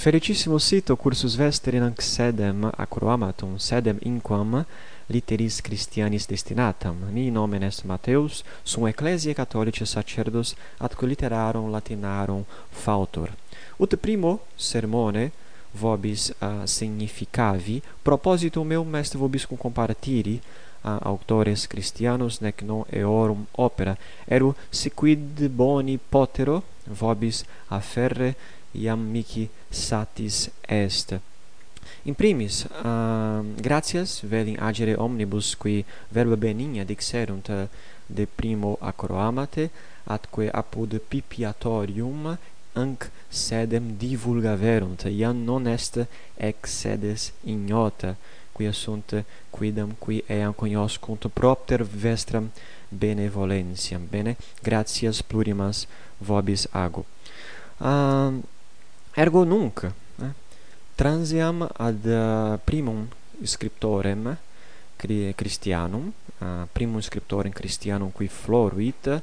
Fericissimo sito cursus vesterin in sedem acroamatum, sedem inquam literis Christianis destinatam, mi nomen est Mateus, sum ecclesiae catholicae sacerdos atque literarum latinarum fautor. Ut primo sermone vobis uh, significavi propositum meum est vobis cum comparatiri a eh, auctores Christianos nec non eorum opera eru siquid boni potero vobis afferre iam mihi satis est. In primis uh, gratias velim agere omnibus qui verba benigna dixerunt de primo acroamate atque apud pipiatorium anc sedem divulgaverunt iam non est ex sedes ignota quia sunt quidam qui eam cognoscunt propter vestram benevolentiam. Bene gratias plurimas vobis ago uh, ehm, Ergo nunc eh, transiam ad uh, primum scriptorem Christianum, uh, primum scriptorem Christianum qui floruit uh,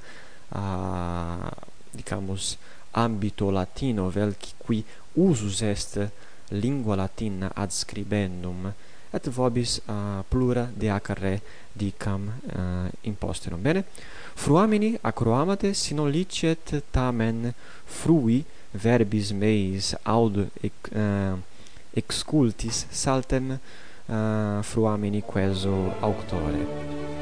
eh, dicamus ambito latino vel qui usus est lingua latina ad scribendum et vobis uh, plura de acre dicam uh, imposterum. Bene fruamini acroamate sino licet tamen frui verbis meis aud ec, uh, excultis saltem uh, fruamini queso auctore.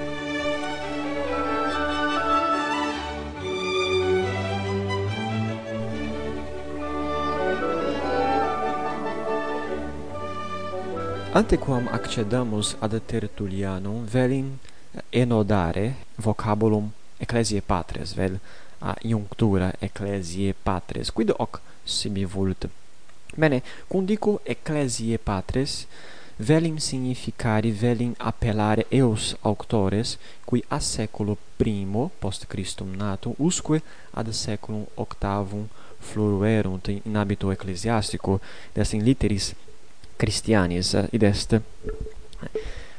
Antequam accedamus ad Tertullianum velim eh, enodare vocabulum ecclesiae patres vel a iunctura ecclesiae patres. Quid hoc sibi volunt bene cum dico ecclesiae patres velim significare velim appellare eos auctores qui a seculo primo post Christum natum usque ad seculum octavum floruerunt in habito ecclesiastico des in litteris Christianis id est.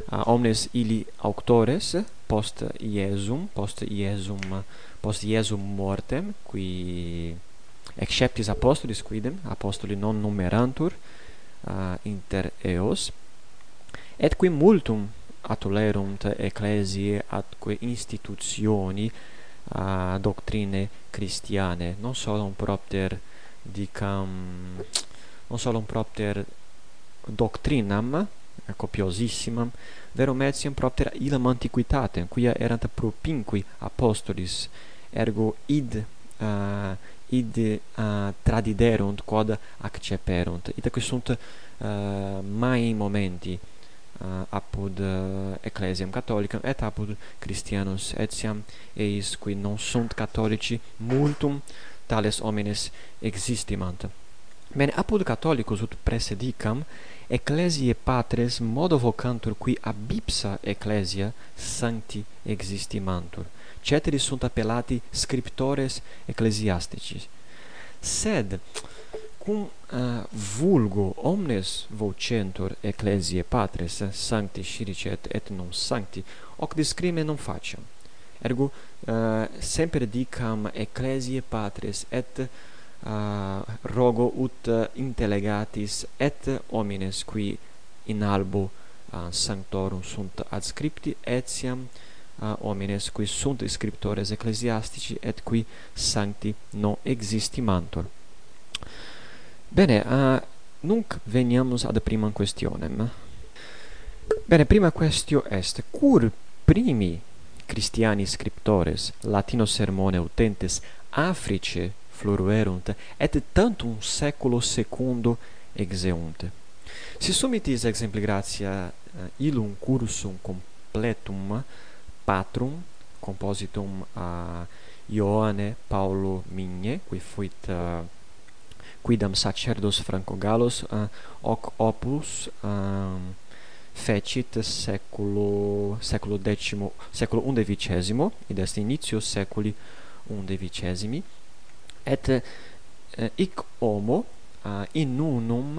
Uh, omnes illi auctores post Iesum post Iesum post Iesum mortem, qui exceptis apostolis quidem, apostoli non numerantur uh, inter eos, et qui multum atulerunt ecclesiae atque institutioni uh, doctrine Christiane, non solum propter dicam non solum propter doctrinam eh, copiosissimam verum etiam propter illam antiquitatem quia erant propinqui apostolis ergo id uh, id uh, tradiderunt quod acceperunt. Itaque sunt uh, mai momenti uh, apud uh, ecclesiam catholicam et apud christianos etiam eis qui non sunt catholici multum tales homines existimant. Bene apud catholicus ut presedicam ecclesiae patres modo vocantur qui ab ipsa ecclesia sancti existimantur ceteris sunt appellati scriptores ecclesiastici. Sed cum uh, vulgo omnes vocentur ecclesiae patres sancti sciricet et non sancti hoc discrime non facem ergo eh, uh, semper dicam ecclesiae patres et uh, rogo ut intellegatis et homines qui in albo uh, sanctorum sunt adscripti etiam uh, uh, homines qui sunt scriptores ecclesiastici et qui sancti non existimantur. Bene, uh, nunc veniamus ad primam questionem. Bene, prima questio est, cur primi Christiani scriptores latino sermone utentes Africe fluruerunt et tantum saeculo secundo exeunt. Si sumitis exempli gratia uh, illum cursum completum patrum compositum a Ioane Paulo Migne qui fuit eh, uh, quidam sacerdos Francogalos uh, eh, hoc opus um, fecit seculo seculo decimo seculo undevicesimo id est initio seculi undevicesimi et uh, hic homo uh, in unum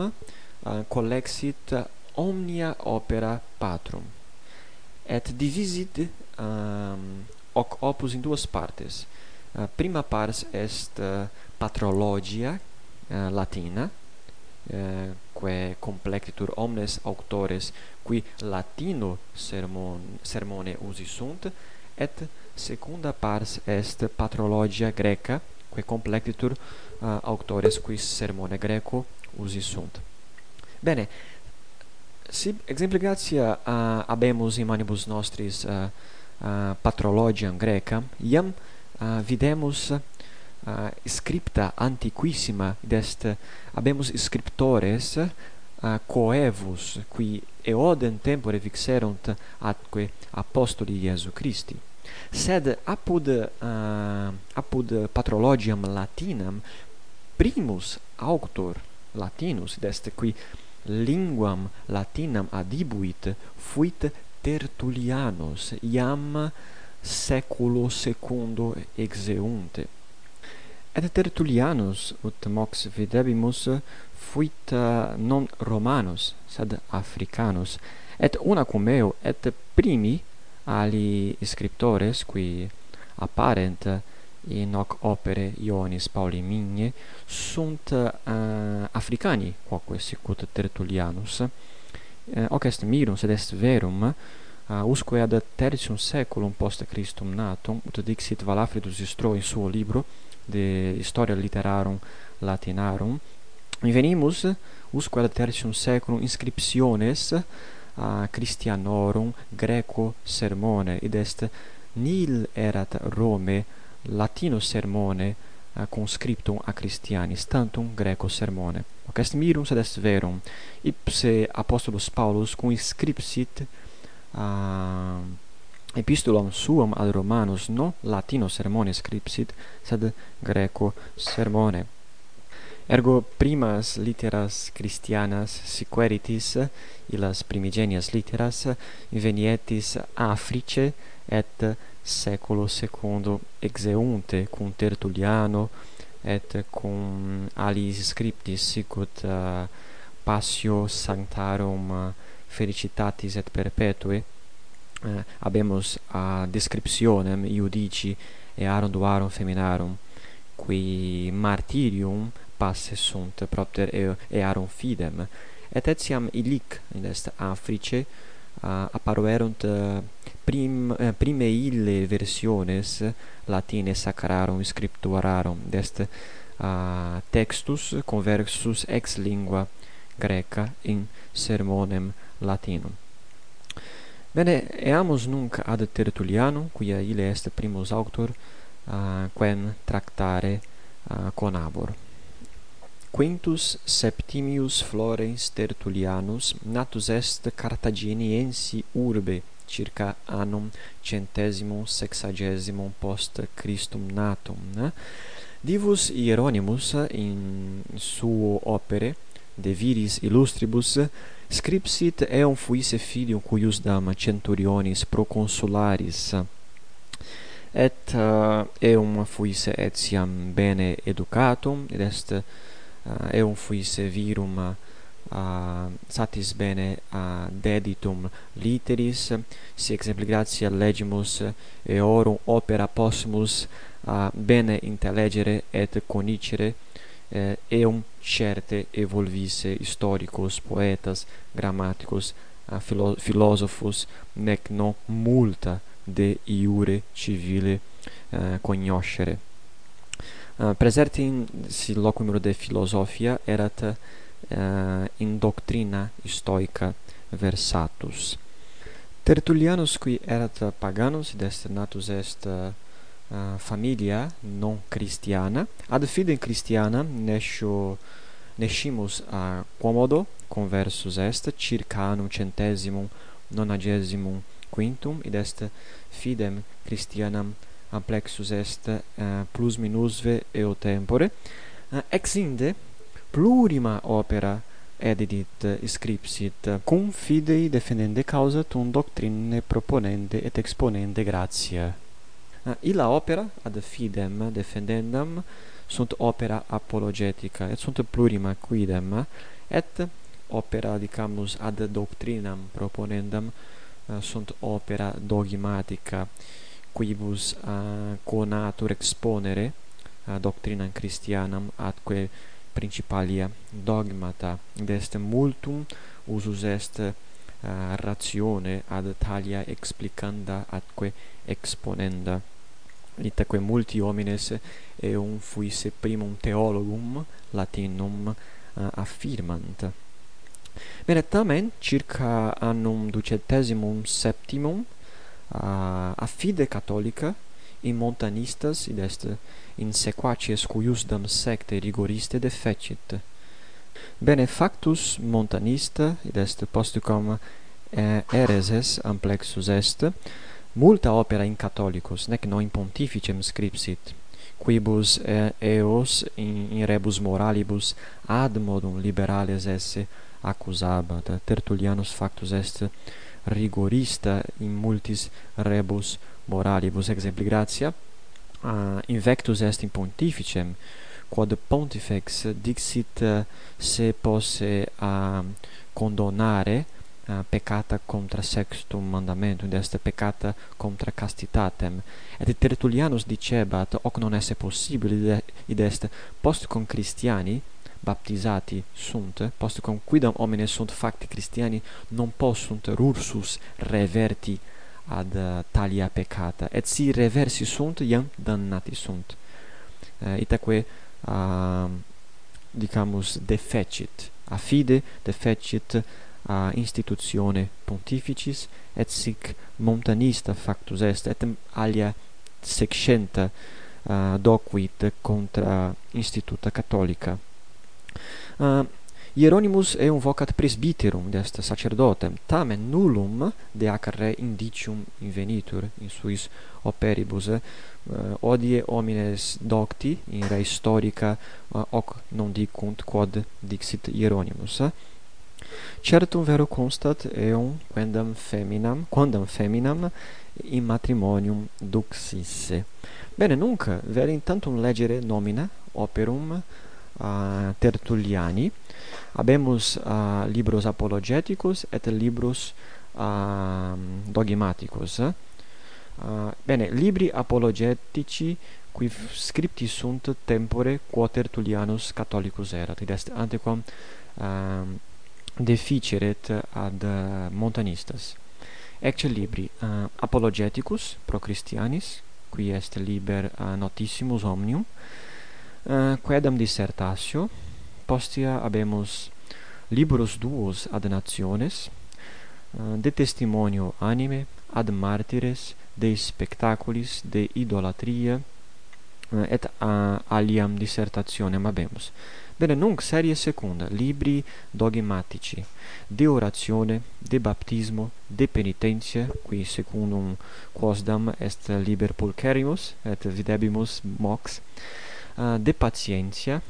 uh, collexit omnia opera patrum et divisit um, hoc opus in duas partes. Uh, prima pars est uh, patrologia uh, latina uh, quae complectitur omnes auctores qui latino sermon sermone usi sunt et secunda pars est patrologia greca quae complectitur uh, auctores qui sermone greco usi sunt. Bene, Si, exemple gratia uh, habemus in manibus nostris uh, uh, patrologiam grecam iam uh, videmus uh, scripta antiquissima id est scriptores uh, coevus qui eodem tempore vixerunt atque apostoli Iesu Christi. Sed apud uh, apud patrologiam latinam primus auctor latinus id est qui linguam latinam adibuit fuit Tertullianus iam seculo secundo exeunte et Tertullianus ut mox videbimus fuit eh, non romanus sed africanus et una cum eo et primi ali scriptores qui apparent in hoc opere Ioannis Pauli Migne sunt uh, Africani quoque sicut Tertullianus. Uh, hoc est mirum sed est verum uh, usque ad tertium saeculum post Christum natum ut dixit Valafridus Istro in suo libro de Historia Literarum Latinarum venimus usque ad tertium saeculum inscriptiones uh, Christianorum Greco sermone id est nil erat Rome latino sermone eh, uh, conscriptum a Christianis tantum greco sermone. Hoc est mirum sed est verum. Ipse apostolus paulus conscripsit uh, epistulam suam ad romanos non latino sermone scripsit sed greco sermone. Ergo primas literas Christianas sequeritis, illas primigenias literas, venietis Africe et seculo secundo exeunte cum Tertulliano et cum alis scriptis sicut uh, passio sanctarum uh, felicitatis et perpetue uh, habemus a descriptionem iudici earum duarum feminarum qui martirium passe sunt propter earum fidem. Et etiam illic in est Africe uh, apparuerunt uh, prim, eh, prime ille versiones latine sacrarum scripturarum dest uh, textus conversus ex lingua greca in sermonem latinum. Bene, eamus nunc ad Tertullianum, quia ille est primus auctor, uh, quem tractare ah, uh, conabor. Quintus Septimius Florens Tertullianus natus est Carthaginiensi urbe circa annum centesimum sexagesimum post Christum natum Ne? divus Hieronymus in suo opere de viris illustribus scripsit eum fuisse filium cuius dama centurionis proconsularis et uh, eum fuisse etiam bene educatum ed est uh, eum fuisse virum uh, satis bene a deditum literis si exempli gratia legimus eorum opera possumus uh, bene intellegere et conicere eh, eum certe evolvisse historicos poetas grammaticos uh, filo philosophos nec non multa de iure civile uh, cognoscere uh, presertim si locum de philosophia erat uh, in doctrina stoica versatus. Tertullianus qui erat paganus id est natus est uh, familia non christiana ad fidem christiana nescio nescimus a quomodo conversus est circa annum centesimum nonagesimum quintum id est fidem christianam amplexus est uh, plus minusve eo tempore uh, ex inde plurima opera edidit scripsit cum fidei defendende causa tun doctrine proponende et exponende gratia. Ah, illa opera ad fidem defendendam sunt opera apologetica et sunt plurima quidem et opera dicamus ad doctrinam proponendam ah, sunt opera dogmatica quibus uh, conatur exponere uh, doctrinam christianam atque principalia dogmata dest multum usus est uh, ratione ad talia explicanda atque exponenda. Itaque multi homines eum fuisse primum theologum latinum uh, affirmant. Bene, tamen, circa annum ducentessimum septimum, eh, uh, affide cattolica, in montanistas id est in sequacies cuiusdam secte rigoriste defecit. Benefactus montanista id est posticum eh, ereses amplexus est multa opera in catholicos nec non pontificem scripsit quibus eh, eos in, in rebus moralibus ad modum liberales esse accusabat. Tertullianus factus est rigorista in multis rebus moralibus exempli gratia uh, invectus est in pontificem quod pontifex dixit uh, se posse a uh, condonare uh, peccata contra sextum mandamentum est peccata contra castitatem. Et Tertullianus dicebat hoc non esse possibile id est post con Christiani baptizati sunt post conquidam homines sunt facti Christiani non possunt rursus reverti ad uh, talia peccata et si reversi sunt iam dannati sunt. Eh, uh, itaque uh, ehm, dicamus defecit a fide defecit a institutione pontificis et sic montanista factus est et alia secenta uh, eh, docuit contra instituta catholica uh, Hieronymus eum vocat presbyterum dest sacerdotem, tamen nullum de ac re indicium invenitur in suis operibus, Uh, odie homines docti in re historica uh, eh, hoc non dicunt quod dixit Hieronymus. Certum vero constat eum quendam feminam, quandam feminam in matrimonium duxisse. Bene, nunc vere intantum legere nomina operum a Tertulliani, Habemus uh, libros apologeticus et libros um, uh, dogmaticus. Uh, bene, libri apologetici qui scripti sunt tempore quo Tertullianus Catholicus erat, id est antequam um, uh, deficeret ad uh, montanistas. Ecce libri uh, apologeticus pro Christianis, qui est liber uh, notissimus omnium, uh, quedam dissertatio, Postea habemus Libros duos ad nationes, eh, de testimonio anime, ad martires, de spectaculis, de idolatria, eh, et a, aliam dissertationem habemus. Bene, nunc serie secunda, libri dogmatici, de oratione, de baptismo, de penitentia, qui secundum quosdam est liber pulcherimus, et videbimus mox, eh, de patientia,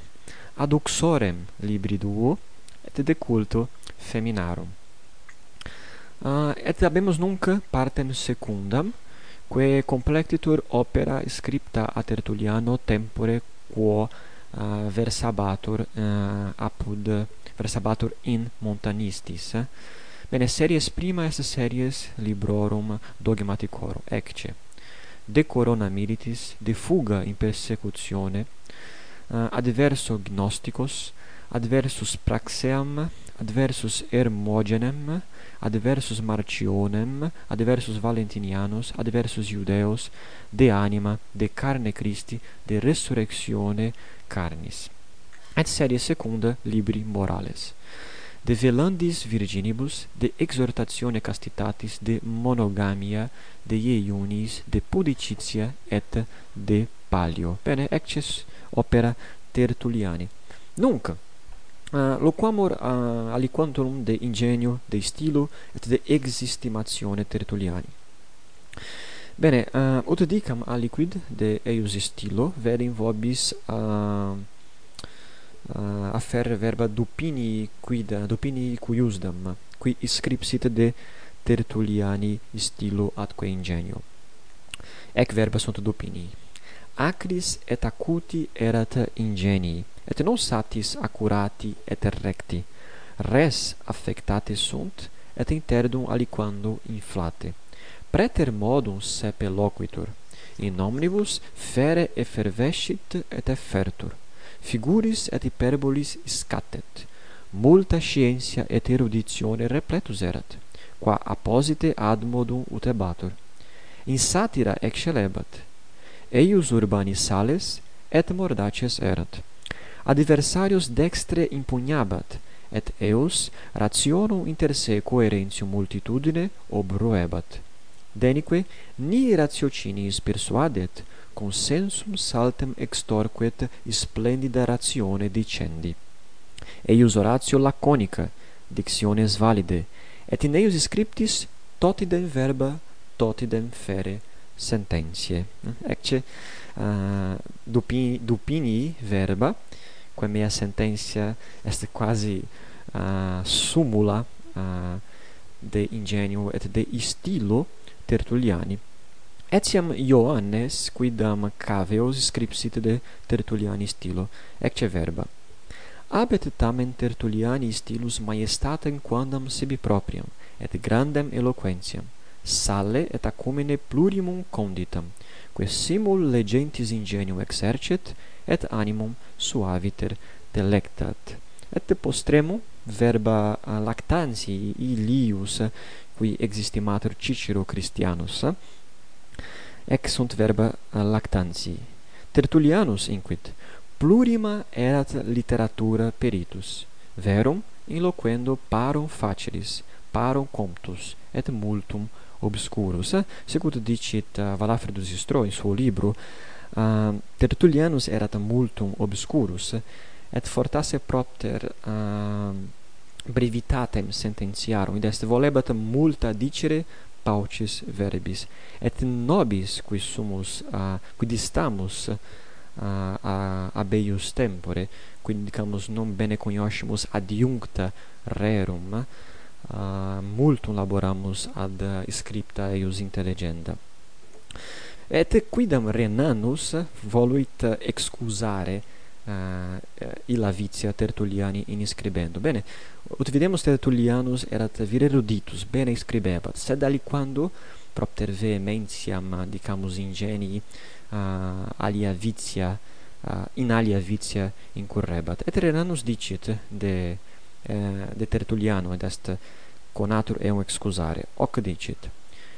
ad uxorem libri duo et de culto feminarum. Uh, et habemus nunc partem secundam, quae complectitur opera scripta a Tertulliano tempore quo uh, versabatur uh, apud versabatur in Montanistis. Bene, series prima est series librorum dogmaticorum, ecce. De corona militis, de fuga in persecutione, Eh, adverso gnosticos adversus praxeam adversus Hermogenem, adversus marcionem adversus Valentinianos, adversus Judeos, de anima, de carne Christi, de resurrectione carnis. Et serie secunda libri morales. De velandis virginibus, de exhortatione castitatis, de monogamia, de iunis de pudicitia et de palio. Bene, ecces opera Tertulliani. Nunc Uh, loquamur uh, aliquantum de ingenio, de stilo et de existimatione Tertulliani. Bene, uh, ut dicam aliquid de eius stilo verim vobis uh, uh, affer verba dupini quid dupini cuiusdam qui iscripsit de Tertulliani stilo atque ingenio. Ec verba sunt dupini acris et acuti erat ingenii et non satis accurati et recti. Res affectate sunt et interdum aliquando inflate. Preter modum sepe loquitur. In omnibus fere effervescit et effertur. Figuris et hyperbolis scatet multa scientia et eruditione repletus erat qua apposite ad modum utebatur. In satira excellebat eius urbani sales et mordaces erat. Adversarios dextre impugnabat et eos rationum inter se coerentium multitudine obroebat denique ni ratiocinis persuadet consensum saltem extorquet splendida ratione dicendi. Eius oratio laconica dictiones valide et in eius scriptis totidem verba totidem fere sententiae Ecce uh, dupini, dupini verba, quae mea sententia est quasi uh, sumula uh, de ingenio et de istilo Tertulliani. Etiam Ioannes quidam caveos scripsit de Tertulliani stilo, ecce verba. Abet tamen Tertulliani stilus majestatem quandam sibi propriam, et grandem eloquentiam, sale et acumine plurimum conditam, quae simul legentis ingenium exercet, et animum suaviter delectat. Et postremo verba lactansi ilius qui existimatur Cicero Christianus ex sunt verba lactansi Tertullianus inquit plurima erat literatura peritus verum in loquendo parum facilis parum comptus et multum obscurus. Eh? Sicut dicit uh, Valafridus Istro in suo libro, uh, eh, Tertullianus erat multum obscurus, et fortasse propter uh, brevitatem sententiarum, id est volebat multa dicere paucis verbis, et nobis qui sumus, uh, qui distamus, a, a, a tempore, quid dicamus non bene cognoscimus adiuncta rerum, uh, multum laboramus ad scripta eius intelligenda. Et quidam Renanus voluit excusare uh, illa vitia Tertulliani in scribendo. Bene, ut videmus Tertullianus erat vir eruditus, bene scribebat, sed aliquando propter vehementiam, dicamus ingenii, uh, ah, alia vitia, uh, ah, in alia vitia incurrebat. Et Renanus dicit de Eh, de Tertulliano ed est conatur eum excusare. Hoc dicit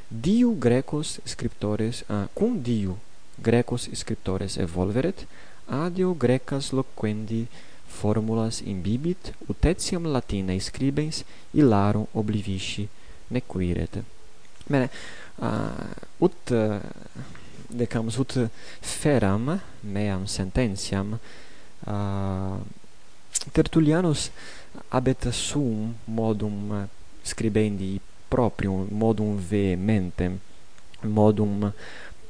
diu grecos scriptores uh, cum diu grecos scriptores evolveret adio grecas loquendi formulas imbibit ut etiam latina scribens hilarum oblivisci nequiret. Bene uh, ut uh, decamus ut feram meam sententiam ah, uh, Tertullianus habet sum modum eh, scribendi proprium modum vehementem modum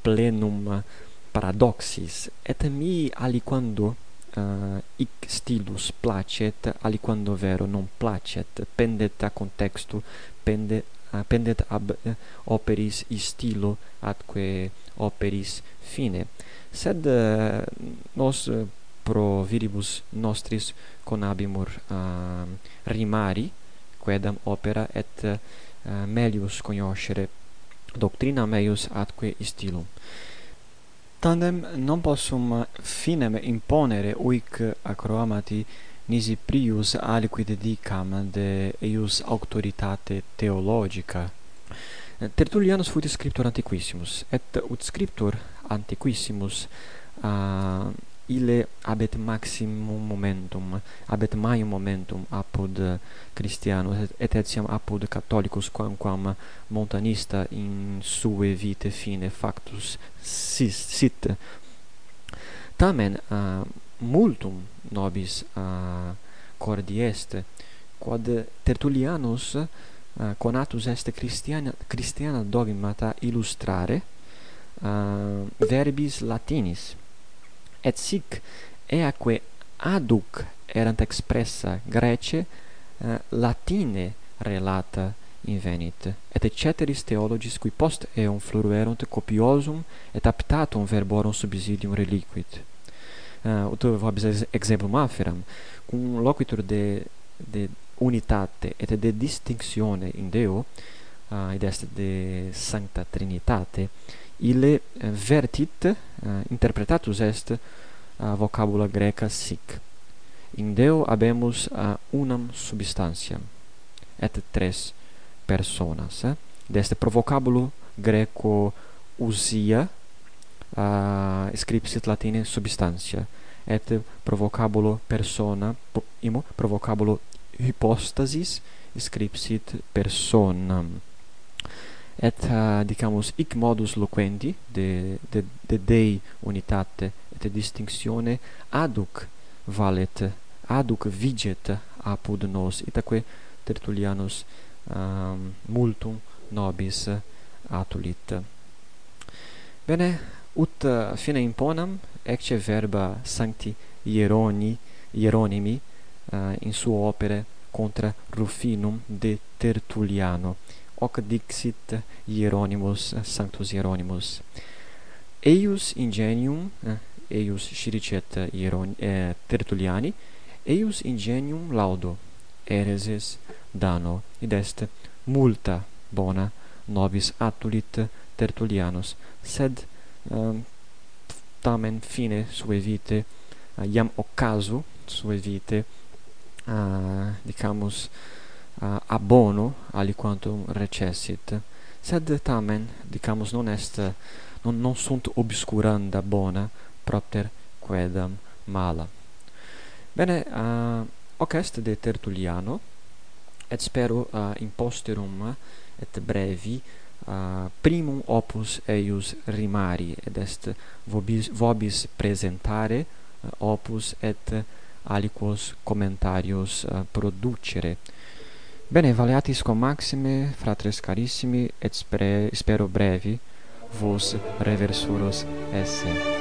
plenum paradoxis. Et mi aliquando eh, uh, ic stilus placet aliquando vero non placet pendet a contextu pende uh, eh, pendet ab uh, operis stilo atque operis fine. Sed uh, nos uh, pro viribus nostris conabimur uh, ehm, rimari quedam opera et uh, melius conoscere doctrina meius atque stilum tandem non possum finem imponere uic acroamati nisi prius aliquid dicam de eius auctoritate theologica Tertullianus fuit scriptor antiquissimus et ut scriptor antiquissimus uh, ille abet maximum momentum abet maium momentum apud Christianus et, et etiam apud Catholicus quamquam montanista in sue vitae fine factus sis, sit. Tamen uh, multum nobis uh, cordi est quod Tertullianus ah, uh, conatus est Christiana Christiana dogmata illustrare uh, verbis latinis et sic eaque aduc erant expressa Grece uh, Latine relata invenit et ceteris theologis qui post eum flueruerunt copiosum et aptatum verborum subsidium reliquit. Uh, ut vobis exemplum afferam cum loquitur de de unitate et de distinctione in Deo uh, id est de sancta trinitate ille eh, vertit eh, interpretatus est eh, vocabula greca sic in deo habemus unam substantiam et tres personas eh? deste provocabulo greco usia uh, scripsit latine substantia et provocabulo persona imo vocabulo hypostasis scripsit personam et uh, dicamus hic modus loquendi de de de dei unitate et distinctione aduc valet aduc viget apud nos itaque Tertullianus um, multum nobis atulit. Bene ut uh, fine imponam ecce verba sancti hieroni hieronimi uh, in suo opere contra Rufinum de Tertulliano hoc dixit Hieronymus Sanctus Hieronymus. Eius ingenium eius sciricet Hieron eh, Tertulliani eius ingenium laudo ereses dano id est multa bona nobis atulit Tertullianus sed um, tamen fine sue vite uh, iam occasu sue vite uh, dicamus uh, abono aliquantum recessit. Sed tamen dicamus non est non, non sunt obscuranda bona propter quedam mala. Bene uh, hoc est de Tertulliano et spero uh, in posterum et brevi uh, primum opus eius rimari ed est vobis, vobis presentare uh, opus et aliquos commentarios uh, producere. Bene, valeatis com maxime, fratres carissimi, et spero brevi, vos reversuros esse.